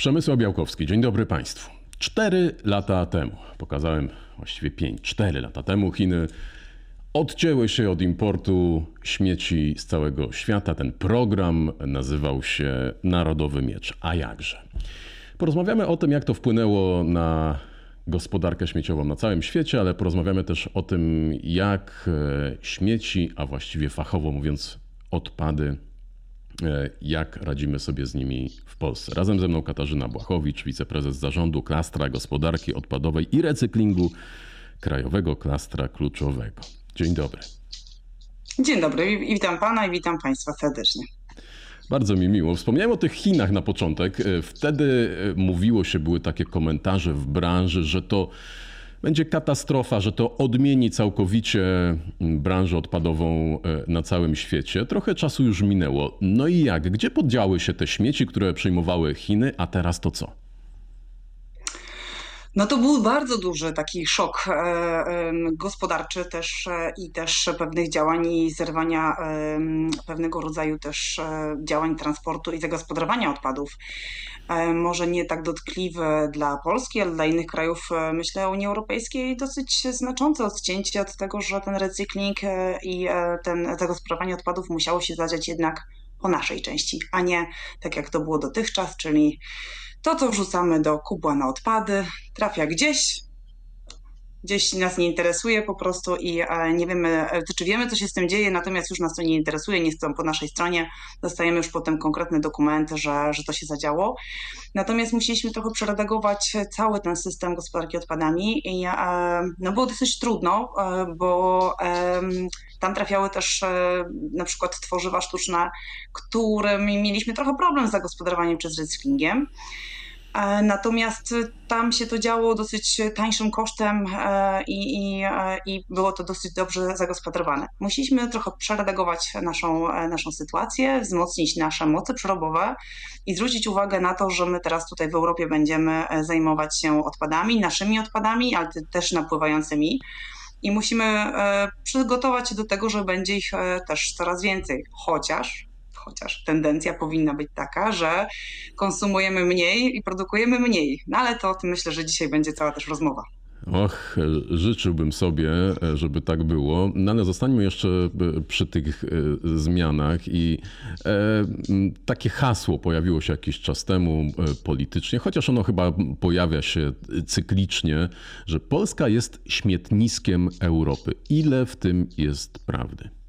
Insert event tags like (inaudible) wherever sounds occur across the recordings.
Przemysław Białkowski, dzień dobry Państwu. Cztery lata temu, pokazałem właściwie pięć, cztery lata temu Chiny odcięły się od importu śmieci z całego świata. Ten program nazywał się Narodowy Miecz. A jakże? Porozmawiamy o tym, jak to wpłynęło na gospodarkę śmieciową na całym świecie, ale porozmawiamy też o tym, jak e, śmieci, a właściwie fachowo mówiąc odpady, jak radzimy sobie z nimi w Polsce. Razem ze mną Katarzyna Błachowicz, wiceprezes zarządu klastra gospodarki odpadowej i recyklingu Krajowego Klastra Kluczowego. Dzień dobry. Dzień dobry, witam pana i witam państwa serdecznie. Bardzo mi miło. Wspomniałem o tych Chinach na początek. E, wtedy e, mówiło się, były takie komentarze w branży, że to będzie katastrofa, że to odmieni całkowicie branżę odpadową e, na całym świecie. Trochę czasu już minęło. No i jak? Gdzie poddziały się te śmieci, które przyjmowały Chiny, a teraz to co? No to był bardzo duży taki szok e, gospodarczy też e, i też pewnych działań i zerwania pewnego rodzaju też e, działań transportu i zagospodarowania odpadów. Może nie tak dotkliwe dla Polski, ale dla innych krajów, myślę, Unii Europejskiej dosyć znaczące odcięcie od tego, że ten recykling i ten zagospodarowanie odpadów musiało się zadziać jednak po naszej części, a nie tak jak to było dotychczas, czyli to, co wrzucamy do kubła na odpady, trafia gdzieś, gdzieś nas nie interesuje po prostu i e, nie wiemy, e, czy wiemy, co się z tym dzieje, natomiast już nas to nie interesuje, nie to po naszej stronie, dostajemy już potem konkretne dokumenty, że, że to się zadziało. Natomiast musieliśmy trochę przeredagować cały ten system gospodarki odpadami i e, no było dosyć trudno, bo tam trafiały też na przykład tworzywa sztuczne, którymi mieliśmy trochę problem z zagospodarowaniem czy z recyklingiem. E, natomiast tam się to działo dosyć tańszym kosztem e, i, i, e, i było to dosyć dobrze zagospodarowane. Musieliśmy trochę przeredagować naszą, naszą sytuację, wzmocnić nasze moce przerobowe i zwrócić uwagę na to, że my teraz tutaj w Europie będziemy zajmować się odpadami, naszymi odpadami, ale też napływającymi. I musimy przygotować się do tego, że będzie ich też coraz więcej, chociaż chociaż tendencja powinna być taka, że konsumujemy mniej i produkujemy mniej. No ale to o tym myślę, że dzisiaj będzie cała też rozmowa. Och, życzyłbym sobie, żeby tak było. No ale zostańmy jeszcze przy tych e, zmianach i e, takie hasło pojawiło się jakiś czas temu e, politycznie, chociaż ono chyba pojawia się cyklicznie, że Polska jest śmietniskiem Europy. Ile w tym jest prawdy?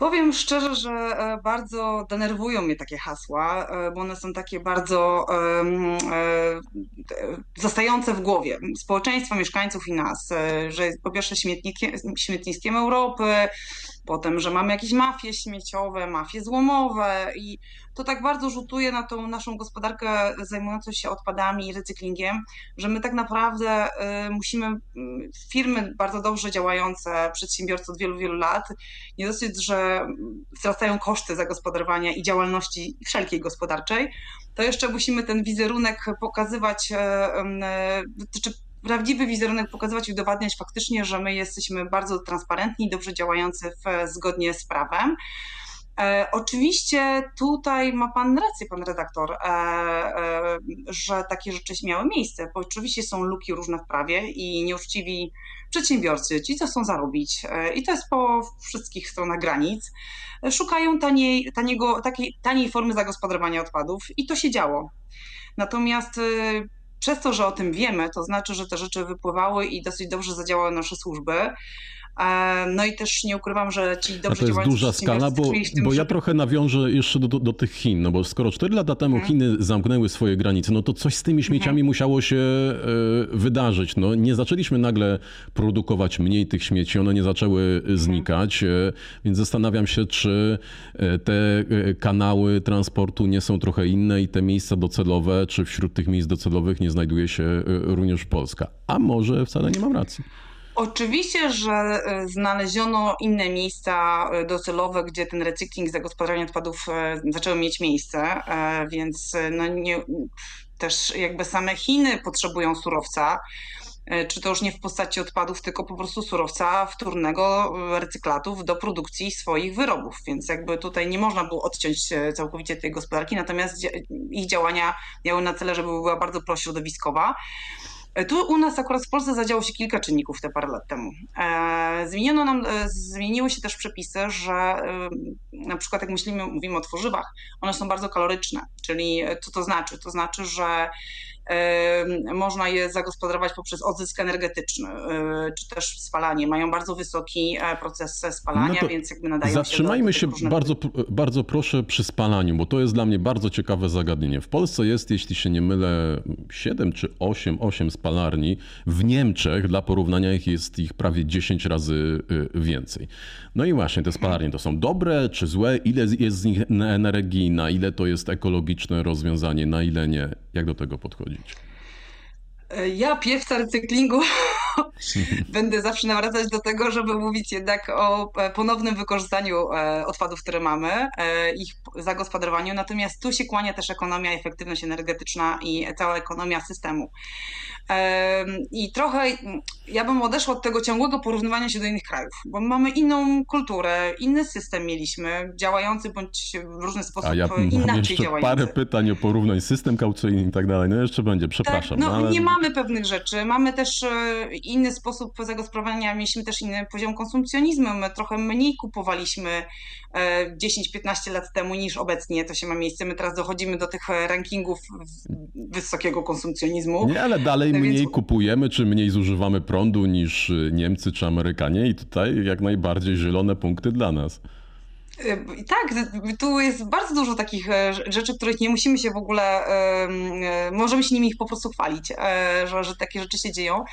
Powiem szczerze, że e, bardzo denerwują mnie takie hasła, e, bo one są takie bardzo e, zostające w głowie. Społeczeństwa, mieszkańców i nas, że po pierwsze śmietniskiem Europy, potem, że mamy jakieś mafie śmieciowe, mafie złomowe i to tak bardzo rzutuje na tą naszą gospodarkę zajmującą się odpadami i recyklingiem, że my tak naprawdę y, musimy, y, firmy bardzo dobrze działające, przedsiębiorcy od wielu, wielu lat, nie dosyć, że wzrastają koszty zagospodarowania i działalności wszelkiej gospodarczej, to jeszcze musimy ten wizerunek pokazywać, y, czy prawdziwy wizerunek pokazywać i udowadniać faktycznie, że my jesteśmy bardzo transparentni, dobrze działający w, zgodnie z prawem. E, oczywiście tutaj ma Pan rację, Pan redaktor, e, e, że takie rzeczy miały miejsce, bo oczywiście są luki różne w prawie i nieuczciwi przedsiębiorcy, ci co chcą zarobić, e, i to jest po wszystkich stronach granic, szukają taniej, taniego, takiej, taniej formy zagospodarowania odpadów i to się działo. Natomiast e, przez to, że o tym wiemy, to znaczy, że te rzeczy wypływały i dosyć dobrze zadziałały nasze służby. E, no i też nie ukrywam, że ci dobrze działający... To jest duża skala, bo, bo ja trochę nawiążę jeszcze do, do, do, tych Chin, no bo skoro 4 lata temu hmm. Chiny zamknęły swoje granice, no to coś z tymi śmieciami hmm. musiało się e, wydarzyć. No, nie zaczęliśmy nagle produkować mniej tych śmieci, one nie zaczęły mhm. znikać, hmm. więc zastanawiam się, czy te kanały transportu nie są trochę inne i te miejsca docelowe, czy wśród tych miejsc docelowych nie znajduje się również Polska. A może wcale nie mam racji. Oczywiście, że e, znaleziono inne miejsca e, docelowe, gdzie ten recykling, zagospodarowanie odpadów e, zaczęły mieć miejsce, więc no nie, też jakby same Chiny potrzebują surowca. Czy to już nie w postaci odpadów, tylko po prostu surowca wtórnego, recyklatów do produkcji swoich wyrobów. Więc jakby tutaj nie można było odciąć całkowicie tej gospodarki, natomiast ich działania miały na cele, żeby była bardzo prośrodowiskowa. Tu u nas akurat w Polsce zadziało się kilka czynników te parę lat temu. Zmieniono nam, zmieniły się też przepisy, że na przykład jak myślimy, mówimy o tworzywach, one są bardzo kaloryczne, czyli co to znaczy? To znaczy, że można je zagospodarować poprzez odzysk energetyczny, e, czy też spalanie. Mają bardzo wysoki e, proces spalania, no więc jakby nadają Zatrzymajmy się, do się bardzo, bardzo proszę przy spalaniu, bo to jest dla mnie bardzo ciekawe zagadnienie. W Polsce jest, jeśli się nie mylę, 7 czy 8, 8 spalarni. W Niemczech dla porównania ich jest ich prawie 10 razy y, więcej. No i właśnie te spalarnie to są dobre czy złe? Ile jest z nich energii? Na ile to jest ekologiczne rozwiązanie? Na ile nie? Jak do tego podchodzić? Ja, piewca recyklingu, (laughs) będę zawsze nawracać do tego, żeby mówić jednak o e, ponownym wykorzystaniu e, odpadów, które mamy, e, ich zagospodarowaniu. Natomiast tu się kłania też ekonomia, efektywność energetyczna i cała ekonomia systemu. I trochę ja bym odeszła od tego ciągłego porównywania się do innych krajów, bo mamy inną kulturę, inny system mieliśmy, działający bądź w różny sposób A ja inaczej jeszcze działający. parę pytań o porównań, system kaucyjny i tak dalej. No jeszcze będzie, przepraszam. Tak, no, no ale... nie mamy pewnych rzeczy, mamy też e, inny sposób zagospodarowania, mieliśmy też inny poziom konsumpcjonizmu, my trochę mniej kupowaliśmy 10-15 e, lat temu niż obecnie to się ma miejsce. My teraz dochodzimy do tych rankingów wysokiego konsumpcjonizmu. Nie, ale dalej mniej Więc... kupujemy, czy mniej zużywamy prądu niż Niemcy czy Amerykanie i tutaj jak najbardziej zielone punkty dla nas. Y, tak, tu jest bardzo dużo takich e, rzeczy, których nie musimy się w ogóle, e, możemy się nimi ich po prostu chwalić, e, że, że takie rzeczy się dzieją.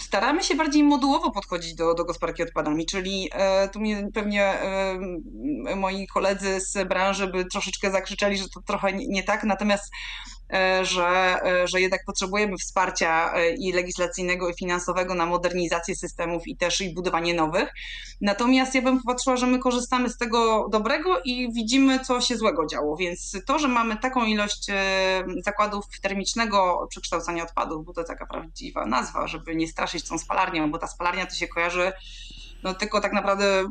Staramy się bardziej modułowo podchodzić do, do gospodarki odpadami, czyli tu mnie pewnie moi koledzy z branży by troszeczkę zakrzyczeli, że to trochę nie tak, natomiast że, że jednak potrzebujemy wsparcia i legislacyjnego, i finansowego na modernizację systemów i też i budowanie nowych. Natomiast ja bym popatrzyła, że my korzystamy z tego dobrego i widzimy, co się złego działo. Więc to, że mamy taką ilość zakładów termicznego przekształcania odpadów, bo to taka prawdziwa nazwa, żeby nie straszyć tą spalarnią, bo ta spalarnia to się kojarzy no tylko tak naprawdę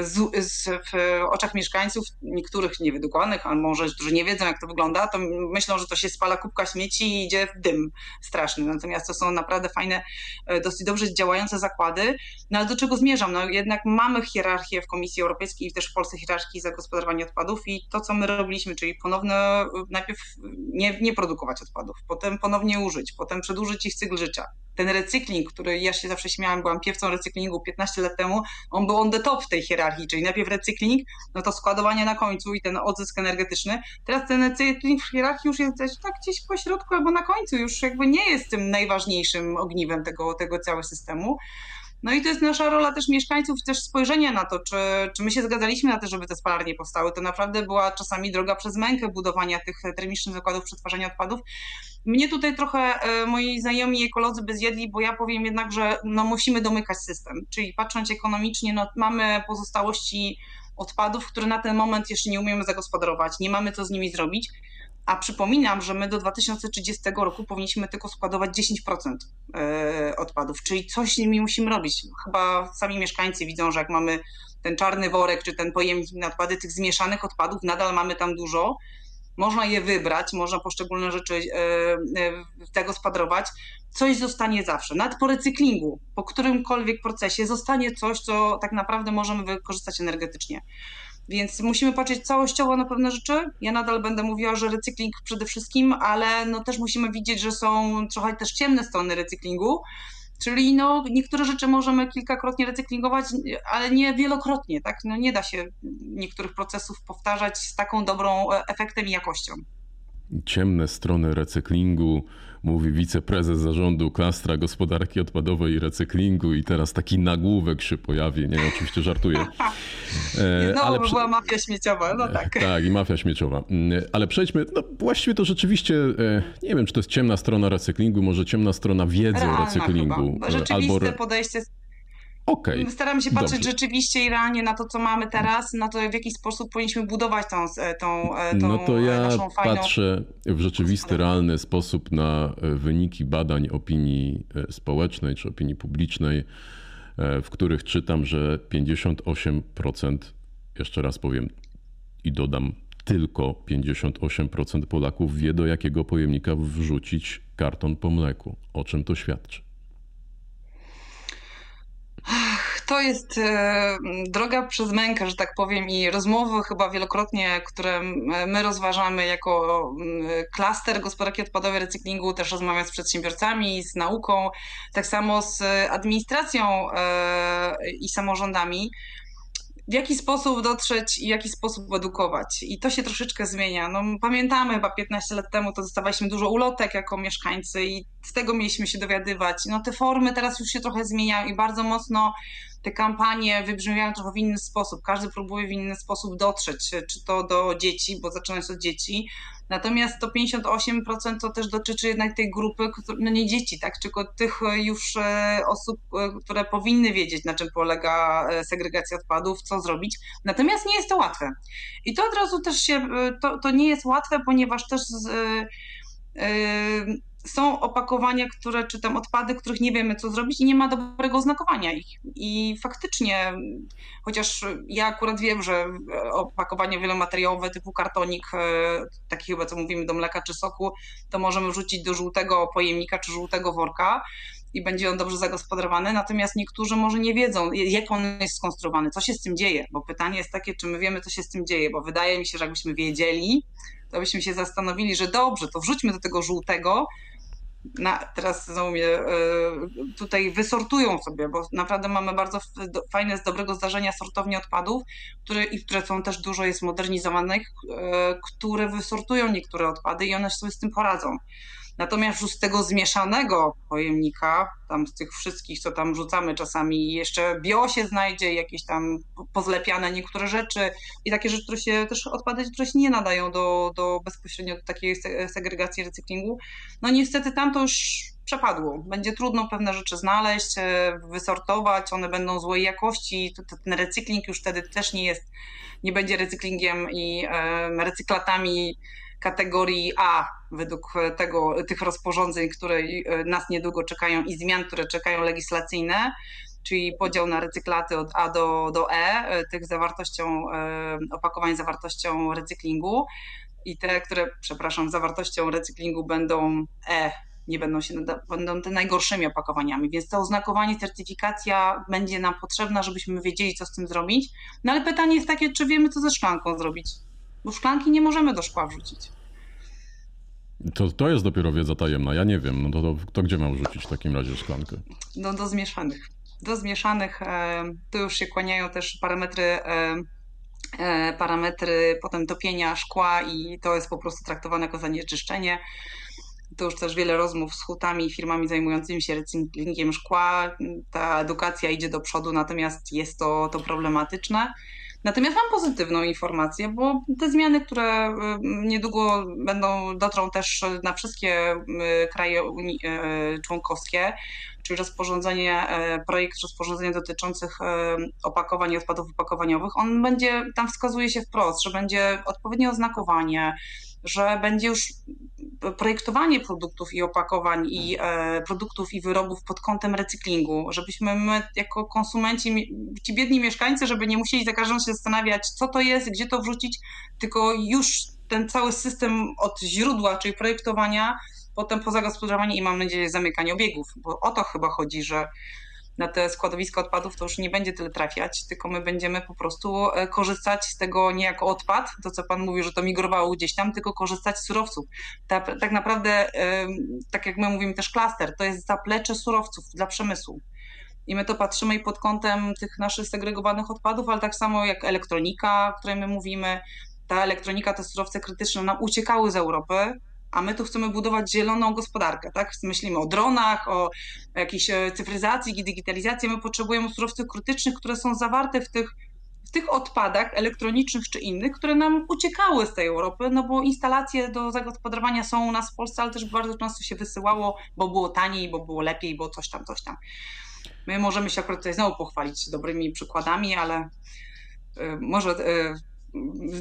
z, z, w oczach mieszkańców, niektórych niewyedukowanych, a może którzy nie wiedzą, jak to wygląda, to myślą, że to się spala kubka śmieci i idzie w dym straszny. Natomiast to są naprawdę fajne, e, dosyć dobrze działające zakłady. No ale do czego zmierzam? No jednak mamy hierarchię w Komisji Europejskiej i też w Polsce hierarchii zagospodarowania odpadów i to, co my robiliśmy, czyli ponowne, najpierw nie, nie produkować odpadów, potem ponownie użyć, potem przedłużyć ich cykl życia. Ten recykling, który ja się zawsze śmiałam, byłam piewcą recyklingu 15 lat temu, on był on the top w tej hierarchii, czyli najpierw recykling, no to składowanie na końcu i ten odzysk energetyczny. Teraz ten recykling w hierarchii już jest tak gdzieś po środku albo na końcu, już jakby nie jest tym najważniejszym ogniwem tego, tego całego systemu. No i to jest nasza rola też mieszkańców, też spojrzenia na to, czy, czy my się zgadzaliśmy na to, żeby te spalarnie powstały. To naprawdę była czasami droga przez mękę budowania tych termicznych zakładów przetwarzania odpadów. Mnie tutaj trochę e, moi znajomi ekolodzy by zjedli, bo ja powiem jednak, że no musimy domykać system. Czyli patrząc ekonomicznie, no mamy pozostałości odpadów, które na ten moment jeszcze nie umiemy zagospodarować, nie mamy co z nimi zrobić. A przypominam, że my do 2030 roku powinniśmy tylko składować 10% e, odpadów, czyli coś z nimi musimy robić. Chyba sami mieszkańcy widzą, że jak mamy ten czarny worek czy ten pojemnik na odpady, tych zmieszanych odpadów, nadal mamy tam dużo. Można je wybrać, można poszczególne rzeczy tego e, spadrować. Coś zostanie zawsze. Nawet po recyklingu, po którymkolwiek procesie zostanie coś, co tak naprawdę możemy wykorzystać energetycznie. Więc musimy patrzeć całościowo na pewne rzeczy. Ja nadal będę mówiła, że recykling przede wszystkim, ale no też musimy widzieć, że są trochę też ciemne strony recyklingu. Czyli no, niektóre rzeczy możemy kilkakrotnie recyklingować, ale nie wielokrotnie, tak? No, nie da się niektórych procesów powtarzać z taką dobrą e, efektem i jakością. Ciemne strony recyklingu, mówi wiceprezes zarządu klastra gospodarki odpadowej i recyklingu i teraz taki nagłówek się pojawi. Nie, oczywiście żartuję. (laughs) E, no, ale była mafia śmieciowa, no tak. Tak, i mafia śmieciowa. Mm, ale przejdźmy, no właściwie to rzeczywiście, e, nie wiem, czy to jest ciemna strona recyklingu, może ciemna strona wiedzy Realna o recyklingu. Chyba. Rzeczywiste albo... podejście Okay, Staramy się patrzeć dobrze. rzeczywiście i realnie na to, co mamy teraz, na to, w jaki sposób powinniśmy budować tą, tą, tą No to ja patrzę w rzeczywisty, realny sposób na wyniki badań opinii społecznej czy opinii publicznej, w których czytam, że 58%, jeszcze raz powiem i dodam, tylko 58% Polaków wie, do jakiego pojemnika wrzucić karton po mleku. O czym to świadczy? To jest e, droga przez mękę, że tak powiem, i rozmowy chyba wielokrotnie, które my rozważamy jako klaster gospodarki odpadowej, recyklingu, też rozmawiam z przedsiębiorcami, z nauką, tak samo z administracją e, i samorządami w jaki sposób dotrzeć i w jaki sposób edukować. I to się troszeczkę zmienia. No, pamiętamy, chyba 15 lat temu to dostawaliśmy dużo ulotek jako mieszkańcy i z tego mieliśmy się dowiadywać. No, te formy teraz już się trochę zmieniają i bardzo mocno te kampanie wybrzmiewają trochę w inny sposób. Każdy próbuje w inny sposób dotrzeć, czy to do dzieci, bo zaczynając od dzieci. Natomiast to 58% to też dotyczy jednak tej grupy, no nie dzieci, tak, tylko tych już e, osób, e, które powinny wiedzieć, na czym polega e, segregacja odpadów, co zrobić. Natomiast nie jest to łatwe. I to od razu też się, to, to nie jest łatwe, ponieważ też z, yy, są opakowania, które, czy tam odpady, których nie wiemy co zrobić i nie ma dobrego oznakowania ich. I faktycznie, chociaż ja akurat wiem, że opakowanie wielomateriałowe typu kartonik, e, taki chyba co mówimy do mleka czy soku, to możemy wrzucić do żółtego pojemnika czy żółtego worka i będzie on dobrze zagospodarowany, natomiast niektórzy może nie wiedzą, jak on jest skonstruowany, co się z tym dzieje, bo pytanie jest takie, czy my wiemy, co się z tym dzieje, bo wydaje mi się, że jakbyśmy wiedzieli, to byśmy się zastanowili, że dobrze, to wrzućmy do tego żółtego, na, teraz znowu mnie e, tutaj wysortują sobie, bo naprawdę mamy bardzo fajne, z dobrego zdarzenia sortownie odpadów, które, i które są też dużo jest modernizowanych, e, które wysortują niektóre odpady i one sobie z tym poradzą. Natomiast już z tego zmieszanego pojemnika, tam z tych wszystkich, co tam rzucamy czasami, jeszcze bio się znajdzie, jakieś tam pozlepiane niektóre rzeczy i takie rzeczy, które się też odpady, które się nie nadają do, do bezpośrednio do takiej segregacji recyklingu. No niestety tam to już przepadło. Będzie trudno pewne rzeczy znaleźć, e, wysortować, one będą złej jakości. Ten recykling już wtedy też nie jest, nie będzie recyklingiem i recyklatami kategorii A według tego, tych rozporządzeń, które e, nas niedługo czekają i zmian, które czekają legislacyjne, czyli podział na recyklaty od A do, do E, e tych zawartością e, opakowań zawartością recyklingu i te, które, przepraszam, zawartością recyklingu będą E, nie będą się będą te najgorszymi opakowaniami, więc to oznakowanie, certyfikacja będzie nam potrzebna, żebyśmy wiedzieli, co z tym zrobić. No ale pytanie jest takie, czy wiemy, co ze szklanką zrobić? Bo szklanki nie możemy do szkła wrzucić. To, to jest dopiero wiedza tajemna. Ja nie wiem. No to, to, to gdzie mam wrzucić w takim razie szklankę? No do zmieszanych. Do zmieszanych e, tu już się kłaniają też parametry e, e, parametry potem topienia szkła i to jest po prostu traktowane jako zanieczyszczenie. To już też wiele rozmów z hutami, firmami zajmującymi się recyklingiem szkła. Ta edukacja idzie do przodu, natomiast jest to, to problematyczne. Natomiast mam pozytywną informację, bo te zmiany, które y, niedługo będą, dotrą też na wszystkie y, kraje Unii y, członkowskie, czyli rozporządzenie, projekt rozporządzenia dotyczących opakowań i odpadów opakowaniowych, on będzie, tam wskazuje się wprost, że będzie odpowiednie oznakowanie, że będzie już projektowanie produktów i opakowań i e, produktów i wyrobów pod kątem recyklingu, żebyśmy my jako konsumenci, ci biedni mieszkańcy, żeby nie musieli za każdym się zastanawiać, co to jest, gdzie to wrzucić, tylko już ten cały system od źródła, czyli projektowania, potem po zagospodarowanie i mam nadzieję zamykanie obiegów, bo o to chyba chodzi, że na te składowiska odpadów to już nie będzie tyle trafiać, tylko my będziemy po prostu e, korzystać z tego nie jako odpad, to co Pan mówił, że to migrowało gdzieś tam, tylko korzystać z surowców. Ta, tak naprawdę, tak jak my mówimy też klaster, to jest zaplecze surowców dla przemysłu. I my to patrzymy i pod kątem tych naszych segregowanych odpadów, ale tak samo jak elektronika, o której my mówimy, ta elektronika, te surowce krytyczne nam uciekały z Europy, a my tu chcemy budować zieloną gospodarkę, tak? Myślimy o dronach, o jakiejś e, cyfryzacji, digitalizacji. My potrzebujemy surowców krytycznych, które są zawarte w tych, w tych odpadach elektronicznych czy innych, które nam uciekały z tej Europy, no bo instalacje do zagospodarowania są u nas w Polsce, ale też bardzo często się wysyłało, bo było taniej, bo było lepiej, bo coś tam, coś tam. My możemy się akurat tutaj znowu pochwalić dobrymi przykładami, ale może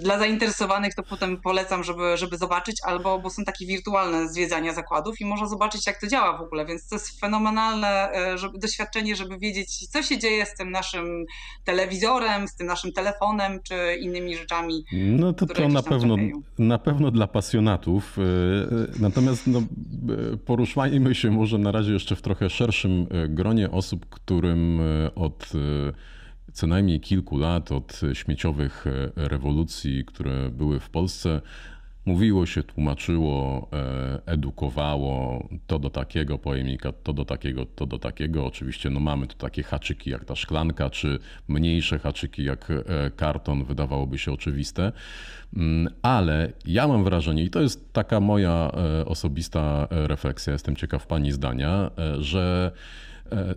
dla zainteresowanych to potem polecam, żeby, żeby zobaczyć, albo bo są takie wirtualne zwiedzania zakładów i można zobaczyć, jak to działa w ogóle, więc to jest fenomenalne e, żeby, doświadczenie, żeby wiedzieć, co się dzieje z tym naszym telewizorem, z tym naszym telefonem, czy innymi rzeczami. No to, to na pewno, na pewno dla pasjonatów. E, e, natomiast no, poruszajmy się może na razie jeszcze w trochę szerszym gronie osób, którym od co najmniej kilku lat od śmieciowych e, rewolucji, które były w Polsce, mówiło się, tłumaczyło, e, edukowało to do takiego pojemnika, to do takiego, to do takiego. Oczywiście no mamy tu takie haczyki jak ta szklanka, czy mniejsze haczyki jak e, karton, wydawałoby się oczywiste. Mm, ale ja mam wrażenie, i to jest taka moja osobista refleksja, jestem ciekaw Pani zdania, że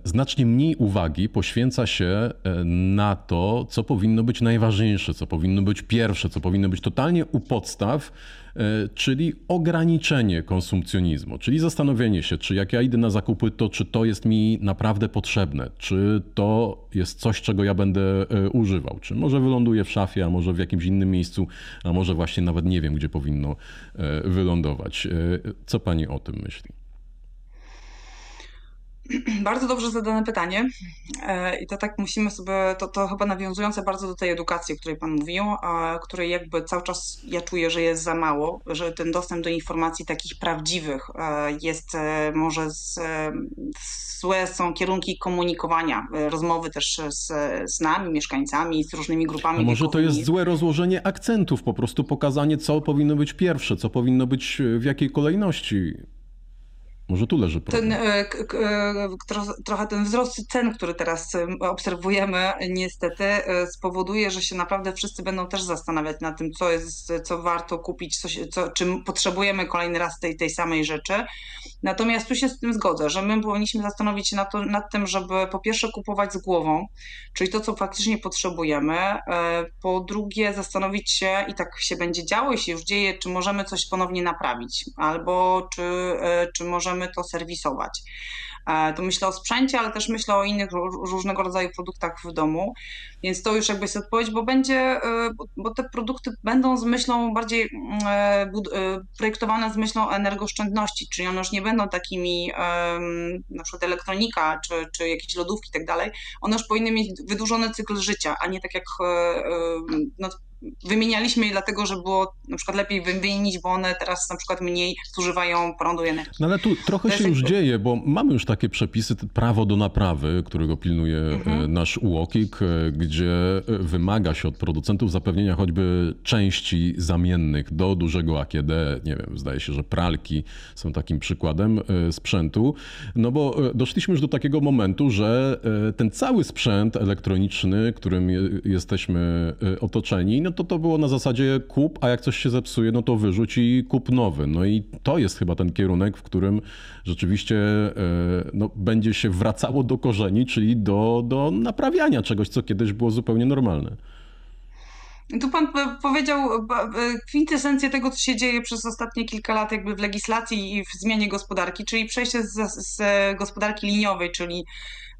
znacznie mniej uwagi poświęca się e, na to, co powinno być najważniejsze, co powinno być pierwsze, co powinno być totalnie u podstaw, e, czyli ograniczenie konsumpcjonizmu, czyli zastanowienie się, czy jak ja idę na zakupy, to czy to jest mi naprawdę potrzebne, czy to jest coś, czego ja będę używał, czy może wyląduje w szafie, a może w jakimś innym miejscu, a może właśnie nawet nie wiem, gdzie powinno wylądować. Co pani o tym myśli? (clears throat) Bardzo dobrze zadane pytanie. E, I to tak musimy sobie, to, to chyba nawiązujące bardzo do tej edukacji, o której Pan mówił, której jakby cały czas ja czuję, że jest za mało, że ten dostęp do informacji takich prawdziwych e, jest e, może z, złe są kierunki komunikowania, rozmowy też z, z nami, mieszkańcami, z różnymi grupami. A może wiekowymi. to jest złe rozłożenie akcentów, po prostu pokazanie, co powinno być pierwsze, co powinno być w jakiej kolejności. Może tu leży problem. Ten, e, trochę ten wzrost cen, który teraz e, obserwujemy, niestety e, spowoduje, że się naprawdę wszyscy będą też zastanawiać nad tym, co jest, co warto kupić, co, co, czym potrzebujemy kolejny raz tej, tej samej rzeczy. Natomiast tu się z tym zgodzę, że my powinniśmy zastanowić się nad, to, nad tym, żeby po pierwsze kupować z głową, czyli to, co faktycznie potrzebujemy. Po drugie, zastanowić się, i tak się będzie działo, i się już dzieje, czy możemy coś ponownie naprawić, albo czy, czy możemy możemy to serwisować. E, to myślę o sprzęcie, ale też myślę o innych różnego rodzaju produktach w domu, więc to już jakby jest odpowiedź, bo będzie, e, bo te produkty będą z myślą bardziej mm, e, projektowane z myślą energooszczędności, czyli one już nie będą takimi na przykład elektronika czy, czy jakieś lodówki i tak dalej, one już powinny mieć wydłużony cykl życia, a nie tak jak no, wymienialiśmy je dlatego, że było na przykład lepiej wymienić, bo one teraz na przykład mniej zużywają prądu i energii. No ale tu trochę się już dzieje, bo mamy już takie przepisy, prawo do naprawy, którego pilnuje e, mhm. nasz UOKiK, e, gdzie e, wymaga się od producentów zapewnienia choćby części zamiennych do dużego AKD, nie wiem, zdaje się, że pralki są takim przykładem sprzętu, no bo doszliśmy już do takiego momentu, że ten cały sprzęt elektroniczny, którym jesteśmy otoczeni, no to to było na zasadzie kup, a jak coś się zepsuje, no to wyrzuć i kup nowy. No i to jest chyba ten kierunek, w którym rzeczywiście e, no, będzie się wracało do korzeni, czyli do, do naprawiania czegoś, co kiedyś było zupełnie normalne. Tu pan powiedział kwintesencję tego, co się dzieje przez ostatnie kilka lat jakby w legislacji i w zmianie gospodarki, czyli przejście z, z gospodarki liniowej, czyli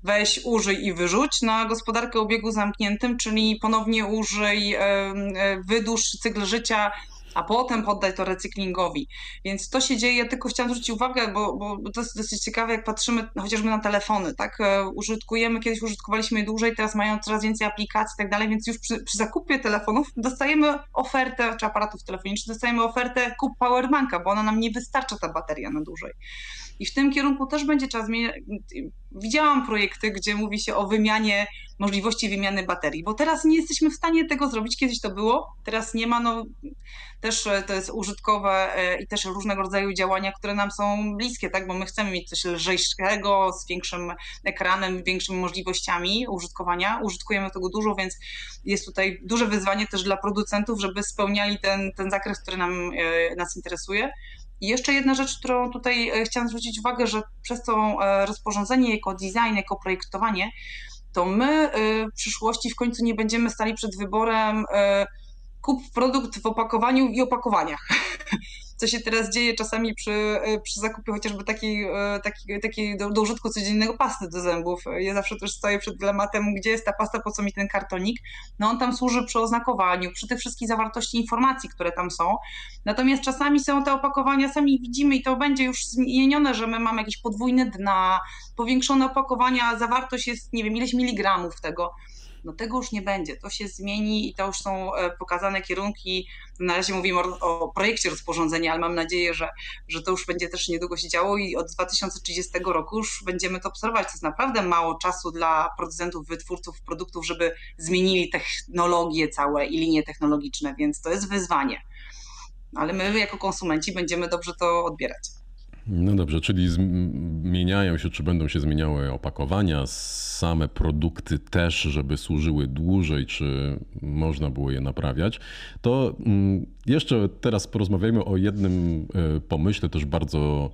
weź, użyj i wyrzuć, na gospodarkę o obiegu zamkniętym, czyli ponownie użyj, wydłuż cykl życia a potem poddaj to recyklingowi. Więc to się dzieje, tylko chciałam zwrócić uwagę, bo, bo to jest dosyć ciekawe, jak patrzymy chociażby na telefony, tak? E, użytkujemy, kiedyś użytkowaliśmy je dłużej, teraz mają coraz więcej aplikacji i tak dalej, więc już przy, przy, zakupie telefonów dostajemy ofertę, czy aparatów telefonicznych, dostajemy ofertę kup powerbanka, bo ona nam nie wystarcza ta bateria na dłużej. I w tym kierunku też będzie zmieniać. Widziałam projekty, gdzie mówi się o wymianie, możliwości wymiany baterii, bo teraz nie jesteśmy w stanie tego zrobić. Kiedyś to było, teraz nie ma. No, też e, to jest użytkowe e, i też różnego rodzaju działania, które nam są bliskie, tak? bo my chcemy mieć coś lżejszego, z większym ekranem, większymi możliwościami użytkowania. Użytkujemy tego dużo, więc jest tutaj duże wyzwanie też dla producentów, żeby spełniali ten, ten zakres, który nam, e, nas interesuje. I jeszcze jedna rzecz, którą tutaj e, chciałam zwrócić uwagę, że przez to e, rozporządzenie jako design, jako projektowanie, to my e, w przyszłości w końcu nie będziemy stali przed wyborem kup produkt w opakowaniu i opakowaniach. (laughs) co się teraz dzieje czasami przy, e, przy zakupie chociażby takiej, e, takiej, takiej do, do użytku codziennego pasty do zębów. Ja zawsze też stoję przed dylematem, gdzie jest ta pasta, po co mi ten kartonik. No on tam służy przy oznakowaniu, przy tych wszystkich zawartości informacji, które tam są. Natomiast czasami są te opakowania, sami widzimy i to będzie już zmienione, że my mamy jakieś podwójne dna, powiększone opakowania, zawartość jest, nie wiem, ileś miligramów tego no tego już nie będzie, to się zmieni i to już są e, pokazane kierunki. Na razie mówimy o, o projekcie rozporządzenia, ale mam nadzieję, że, że to już będzie też niedługo się działo i od 2030 roku już będziemy to obserwować. To jest naprawdę mało czasu dla producentów, wytwórców produktów, żeby zmienili technologie całe i linie technologiczne, więc to jest wyzwanie. Ale my jako konsumenci będziemy dobrze to odbierać. No dobrze, czyli zmieniają się, czy będą się zmieniały opakowania, same produkty też, żeby służyły dłużej, czy można było je naprawiać. To mm, jeszcze teraz porozmawiajmy o jednym e, pomyśle, też bardzo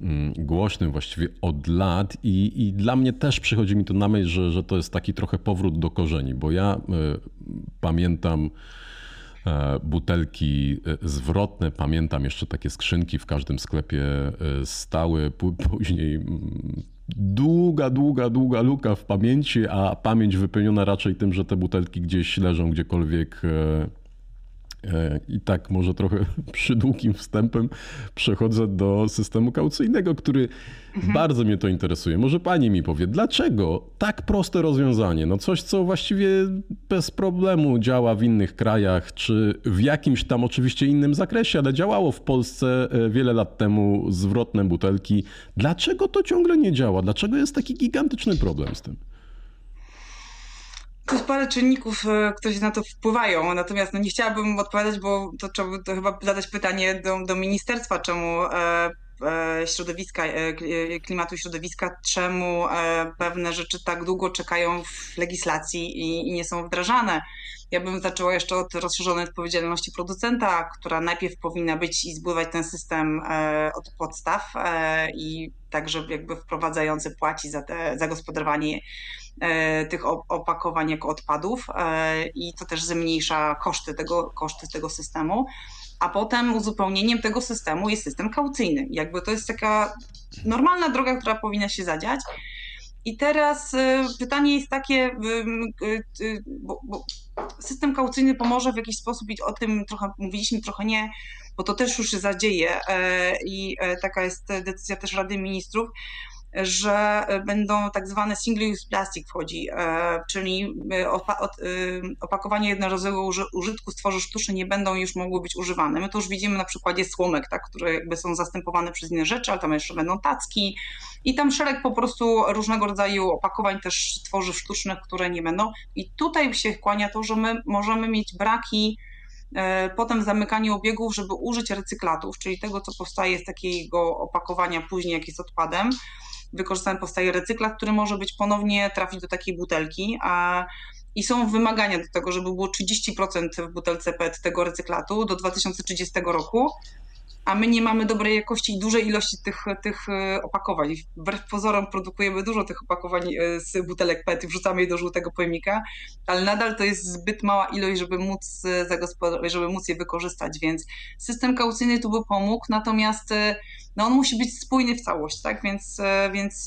mm, głośnym właściwie od lat i, i dla mnie też przychodzi mi to na myśl, że, że to jest taki trochę powrót do korzeni, bo ja y, pamiętam E, butelki e, zwrotne. Pamiętam jeszcze takie skrzynki w każdym sklepie e, stały. (laughs) Później mm, długa, długa, długa luka w pamięci, a pamięć wypełniona raczej tym, że te butelki gdzieś leżą gdziekolwiek i tak może trochę (laughs) przy długim wstępem przechodzę do systemu kaucyjnego, który mhm. bardzo mnie to interesuje. Może pani mi powie, dlaczego tak proste rozwiązanie? No coś, co właściwie bez problemu działa w innych krajach, czy w jakimś tam oczywiście innym zakresie, ale działało w Polsce e, wiele lat temu zwrotne butelki. Dlaczego to ciągle nie działa? Dlaczego jest taki gigantyczny problem z tym? Jest parę czynników, e, które na to wpływają, natomiast no nie chciałabym odpowiadać, bo to trzeba to chyba zadać pytanie do, do ministerstwa, czemu e, e, środowiska, klimatu i środowiska, czemu pewne rzeczy tak długo czekają w legislacji i, i nie są wdrażane. Ja bym zaczęła jeszcze od rozszerzonej odpowiedzialności producenta, która najpierw powinna być i zbudować ten system od podstaw i także jakby wprowadzający płaci za, te, za gospodarowanie E, tych opakowań jako odpadów e, i to też zmniejsza koszty tego, koszty tego systemu. A potem uzupełnieniem tego systemu jest system kaucyjny. Jakby to jest taka normalna droga, która powinna się zadziać. I teraz e, pytanie jest takie, bo, bo system kaucyjny pomoże w jakiś sposób i o tym trochę mówiliśmy, trochę nie, bo to też już się zadzieje i taka jest decyzja też Rady Ministrów, że będą tak zwane single-use plastic wchodzi, e, czyli e, e, opakowanie jednorazowego użytku z tworzyw sztucznych nie będą już mogły być używane. My to już widzimy na przykładzie słomek, tak, które jakby są zastępowane przez inne rzeczy, ale tam jeszcze będą tacki i tam szereg po prostu różnego rodzaju opakowań też tworzyw sztucznych, które nie będą. I tutaj się kłania to, że my możemy mieć braki potem w zamykaniu obiegów, żeby użyć recyklatów, czyli tego, co powstaje z takiego opakowania później, jak jest odpadem, wykorzystany powstaje recyklat, który może być ponownie trafić do takiej butelki. A, i są wymagania do tego, żeby było 30% w butelce PET tego recyklatu do 2030 roku, a my nie mamy dobrej jakości i dużej ilości tych, tych e, opakowań. Wbrew pozorom produkujemy dużo tych opakowań e, z butelek PET i wrzucamy je do żółtego pojemnika, ale nadal to jest zbyt mała ilość, żeby móc, e, żeby móc je wykorzystać, więc system kaucyjny tu by pomógł, natomiast no on musi być spójny w całość, tak, więc, więc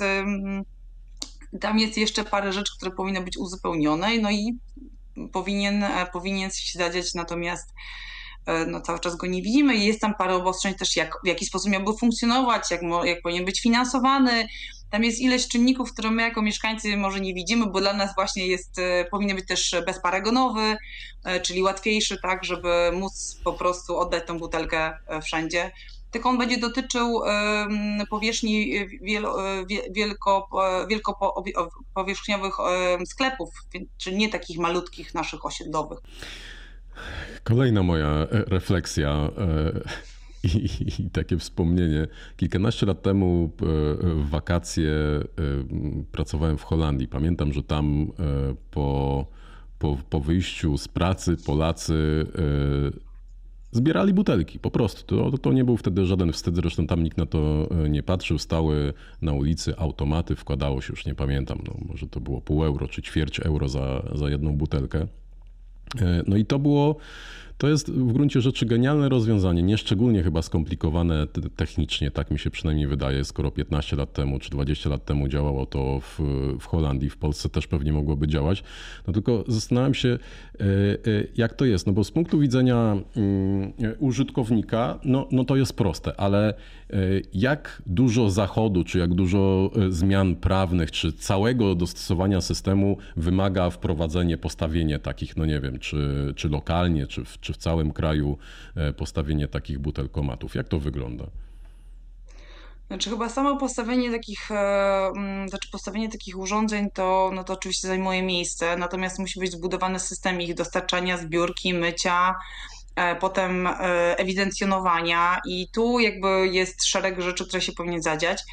tam jest jeszcze parę rzeczy, które powinny być uzupełnione, no i powinien, powinien się zadziać natomiast no cały czas go nie widzimy jest tam parę obostrzeń też, jak, w jaki sposób miałby funkcjonować, jak, jak powinien być finansowany. Tam jest ileś czynników, które my jako mieszkańcy może nie widzimy, bo dla nas właśnie jest, e, powinien być też bezparagonowy, e, czyli łatwiejszy, tak, żeby móc po prostu oddać tą butelkę wszędzie tylko on będzie dotyczył powierzchni wielko, wielkopowierzchniowych sklepów, czyli nie takich malutkich naszych osiedlowych. Kolejna moja e, refleksja e, (laughs) i, i, takie wspomnienie. Kilkanaście lat temu e, w wakacje pracowałem w Holandii. Pamiętam, że tam po, po, po wyjściu z pracy Polacy zbierali butelki, po prostu. To, to nie był wtedy żaden wstyd, zresztą tam nikt na to nie patrzył. Stały na ulicy automaty, wkładało się, już nie pamiętam, no, może to było pół euro czy ćwierć euro za, za jedną butelkę. E, no i to było To jest w gruncie rzeczy genialne rozwiązanie, nieszczególnie chyba skomplikowane technicznie, tak mi się przynajmniej wydaje, skoro 15 lat temu czy 20 lat temu działało to w, w Holandii, w Polsce też pewnie mogłoby działać. No tylko zastanawiam się, e, e, jak to jest, no bo z punktu widzenia mm, użytkownika, no, no to jest proste, ale e, jak dużo zachodu, czy jak dużo zmian prawnych, czy całego dostosowania systemu wymaga wprowadzenie, postawienie takich, no nie wiem, czy, czy lokalnie, czy w, czy w całym kraju postawienie takich butelkomatów. Jak to wygląda? Znaczy chyba samo postawienie takich, e, mm, znaczy postawienie takich urządzeń to, no to oczywiście zajmuje miejsce, natomiast musi być zbudowany system ich dostarczania, zbiórki, mycia, e, potem e, ewidencjonowania i tu jakby jest szereg rzeczy, które się powinien zadziać.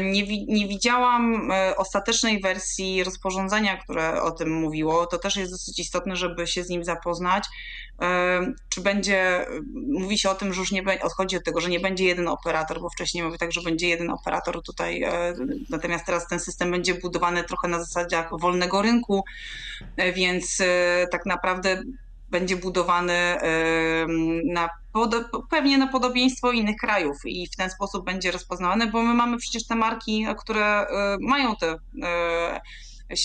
Nie, nie widziałam ostatecznej wersji rozporządzenia, które o tym mówiło. To też jest dosyć istotne, żeby się z nim zapoznać. Czy będzie, mówi się o tym, że już nie odchodzi od tego, że nie będzie jeden operator, bo wcześniej mówi tak, że będzie jeden operator tutaj, e, natomiast teraz ten system będzie budowany trochę na zasadzie wolnego rynku, e, więc e, tak naprawdę będzie budowany na pewnie na podobieństwo innych krajów i w ten sposób będzie rozpoznawany, bo my mamy przecież te marki, które mają te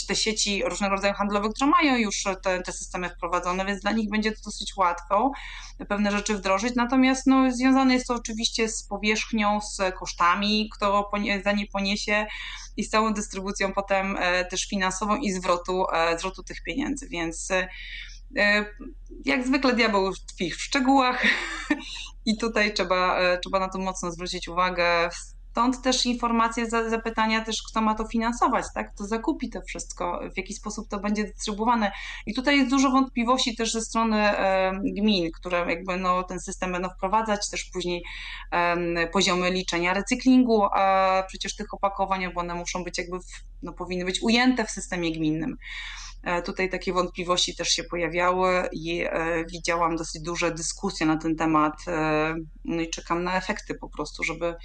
te sieci różnego rodzaju handlowe, które mają już te, te systemy wprowadzone, więc dla nich będzie to dosyć łatwo pewne rzeczy wdrożyć. Natomiast no, związane jest to oczywiście z powierzchnią, z kosztami, kto za nie poniesie i z całą dystrybucją potem e, też finansową i zwrotu, e, zwrotu tych pieniędzy. Więc e, jak zwykle diabeł tkwi w szczegółach (laughs) i tutaj trzeba, trzeba na to mocno zwrócić uwagę. Stąd też informacje, zapytania też, kto ma to finansować, tak? Kto zakupi to wszystko, w jaki sposób to będzie dystrybuowane. I tutaj jest dużo wątpliwości też ze strony e, gmin, które jakby no, ten system będą wprowadzać, też później poziomy liczenia recyklingu przecież tych opakowań, bo one muszą być jakby, no, powinny być ujęte w systemie gminnym. E, tutaj takie wątpliwości też się pojawiały i e, widziałam dosyć duże dyskusje na ten temat. No i czekam na efekty po prostu, żeby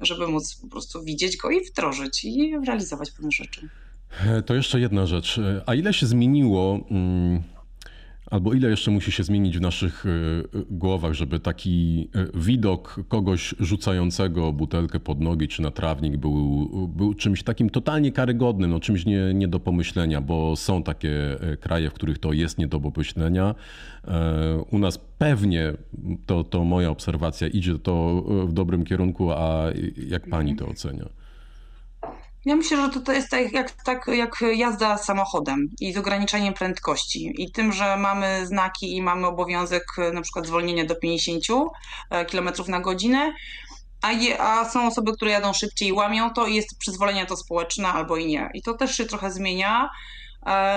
żeby móc po prostu widzieć go i wdrożyć i realizować pewne rzeczy. To jeszcze jedna rzecz. A ile się zmieniło mm, Albo ile jeszcze musi się zmienić w naszych e, głowach, żeby taki e, widok kogoś rzucającego butelkę pod nogi czy na trawnik był, był czymś takim totalnie karygodnym, no, czymś nie, nie do pomyślenia, bo są takie e, kraje, w których to jest nie do pomyślenia. U nas pewnie, to, to moja obserwacja, idzie to w dobrym kierunku, a jak pani to ocenia? Ja myślę, że to, to jest tak jak, tak jak jazda samochodem i z ograniczeniem prędkości i tym, że mamy znaki i mamy obowiązek na przykład zwolnienia do 50 e, km na godzinę, a, je, a są osoby, które jadą szybciej i łamią to i jest przyzwolenie to społeczne albo i nie. I to też się trochę zmienia.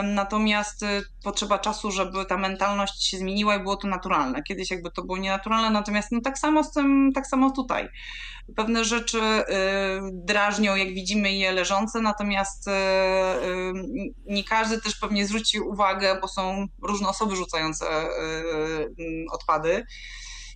Natomiast y, potrzeba czasu, żeby ta mentalność się zmieniła i było to naturalne. Kiedyś jakby to było nienaturalne, natomiast no tak samo z tym, tak samo tutaj. Pewne rzeczy y, drażnią, jak widzimy je leżące, natomiast y, nie każdy też pewnie zwróci uwagę, bo są różne osoby rzucające odpady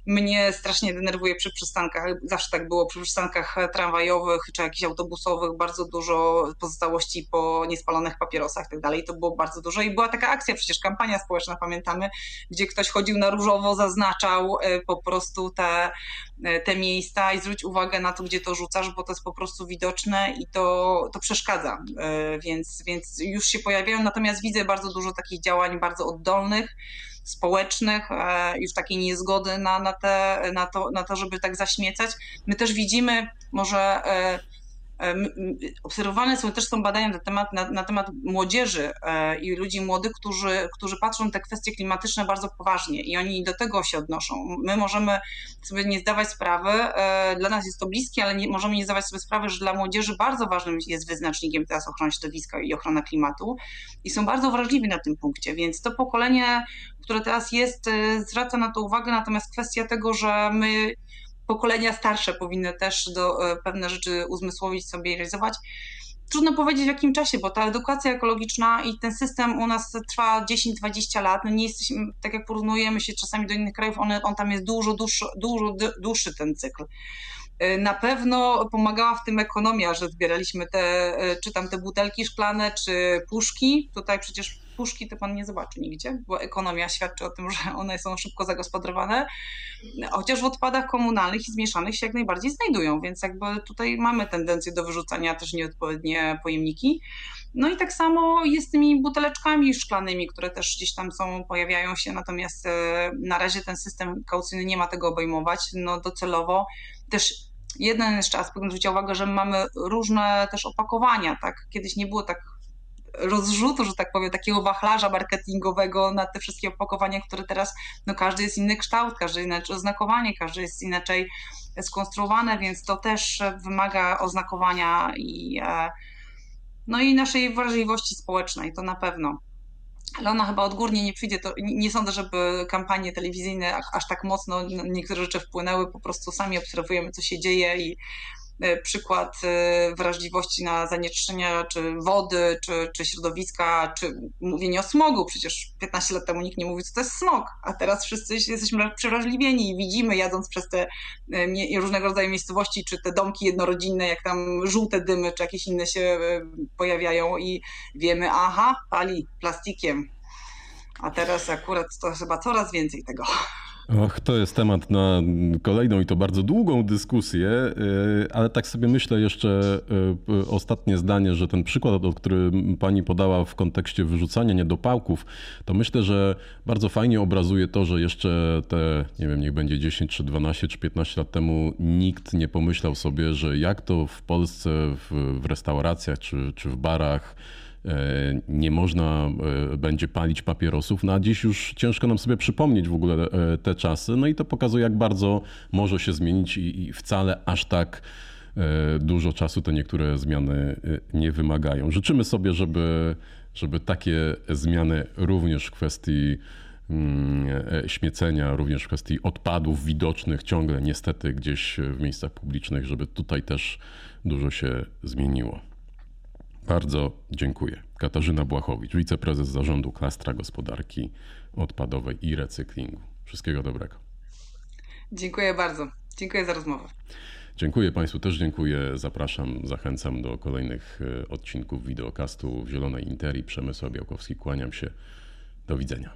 mnie strasznie denerwuje przy przystankach, zawsze tak było przy przystankach tramwajowych czy jakichś autobusowych, bardzo dużo pozostałości po niespalonych papierosach i tak dalej, to było bardzo dużo. I była taka akcja, przecież kampania społeczna, pamiętamy, gdzie ktoś chodził na różowo, zaznaczał e, po prostu te, e, te miejsca i zwróć uwagę na to, gdzie to rzucasz, bo to jest po prostu widoczne i to, to przeszkadza, e, więc, więc już się pojawiają, natomiast widzę bardzo dużo takich działań bardzo oddolnych, społecznych, e, już takiej niezgody na, na, te, na, to, na to, żeby tak zaśmiecać. My też widzimy może e, e, obserwowane są też są badania na temat, na, na, temat młodzieży i ludzi młodych, którzy, którzy patrzą te kwestie klimatyczne bardzo poważnie i oni do tego się odnoszą. My możemy sobie nie zdawać sprawy, dla nas jest to bliskie, ale nie, możemy nie zdawać sobie sprawy, że dla młodzieży bardzo ważnym jest wyznacznikiem teraz ochrona środowiska i ochrona klimatu i są bardzo wrażliwi na tym punkcie, więc to pokolenie które teraz jest, y, zwraca na to uwagę, natomiast kwestia tego, że my, pokolenia starsze, powinny też do, y, pewne rzeczy uzmysłowić sobie i realizować. Trudno powiedzieć w jakim czasie, bo ta edukacja ekologiczna i ten system u nas trwa 10-20 lat. No nie jesteśmy, tak jak porównujemy się czasami do innych krajów, on, on tam jest dużo dłuższy, dużo dłuższy ten cykl. Y, na pewno pomagała w tym ekonomia, że zbieraliśmy te, czy tam te butelki szklane, czy puszki. Tutaj przecież puszki to pan nie zobaczy nigdzie, bo ekonomia świadczy o tym, że one są szybko zagospodarowane, chociaż w odpadach komunalnych i zmieszanych się jak najbardziej znajdują, więc jakby tutaj mamy tendencję do wyrzucania też nieodpowiednie pojemniki. No i tak samo jest z tymi buteleczkami szklanymi, które też gdzieś tam są, pojawiają się, natomiast e, na razie ten system kaucyjny nie ma tego obejmować. No docelowo też jeden jeszcze aspekt, zwrócić uwagę, że mamy różne też opakowania, tak? Kiedyś nie było tak rozrzutu, że tak powiem, takiego wachlarza marketingowego na te wszystkie opakowania, które teraz, no każdy jest inny kształt, każdy inaczej oznakowanie, każdy jest inaczej skonstruowane, więc to też wymaga oznakowania i e, no i naszej wrażliwości społecznej, to na pewno. Ale ona chyba odgórnie nie przyjdzie. To nie sądzę, żeby kampanie telewizyjne aż tak mocno niektóre rzeczy wpłynęły. Po prostu sami obserwujemy, co się dzieje i przykład e, wrażliwości na zanieczyszczenia czy wody, czy, czy środowiska, czy mówienie o smogu. Przecież 15 lat temu nikt nie mówił, co to jest smog, a teraz wszyscy jesteśmy przerażliwieni i widzimy jadąc przez te e, różnego rodzaju miejscowości, czy te domki jednorodzinne, jak tam żółte dymy, czy jakieś inne się pojawiają i wiemy, aha, pali plastikiem. A teraz akurat to chyba coraz więcej tego. Och, to jest temat na kolejną i to bardzo długą dyskusję, y, ale tak sobie myślę jeszcze y, ostatnie zdanie, że ten przykład, który pani podała w kontekście wyrzucania niedopałków, to myślę, że bardzo fajnie obrazuje to, że jeszcze te, nie wiem, niech będzie 10 czy 12 czy 15 lat temu nikt nie pomyślał sobie, że jak to w Polsce w, w restauracjach czy, czy w barach nie można e, będzie palić papierosów. No a dziś już ciężko nam sobie przypomnieć w ogóle e, te czasy. No i to pokazuje, jak bardzo może się zmienić i, wcale aż tak dużo czasu te niektóre zmiany nie wymagają. Życzymy sobie, żeby, żeby takie zmiany również w kwestii mm, śmiecenia, również w kwestii odpadów widocznych ciągle niestety gdzieś w miejscach publicznych, żeby tutaj też dużo się zmieniło. Bardzo dziękuję. Katarzyna Błachowicz, wiceprezes zarządu klastra gospodarki odpadowej i recyklingu. Wszystkiego dobrego. Dziękuję bardzo. Dziękuję za rozmowę. Dziękuję Państwu, też dziękuję. Zapraszam, zachęcam do kolejnych e, odcinków wideokastu w Zielonej Interi. Przemysł Białkowski, kłaniam się. Do widzenia.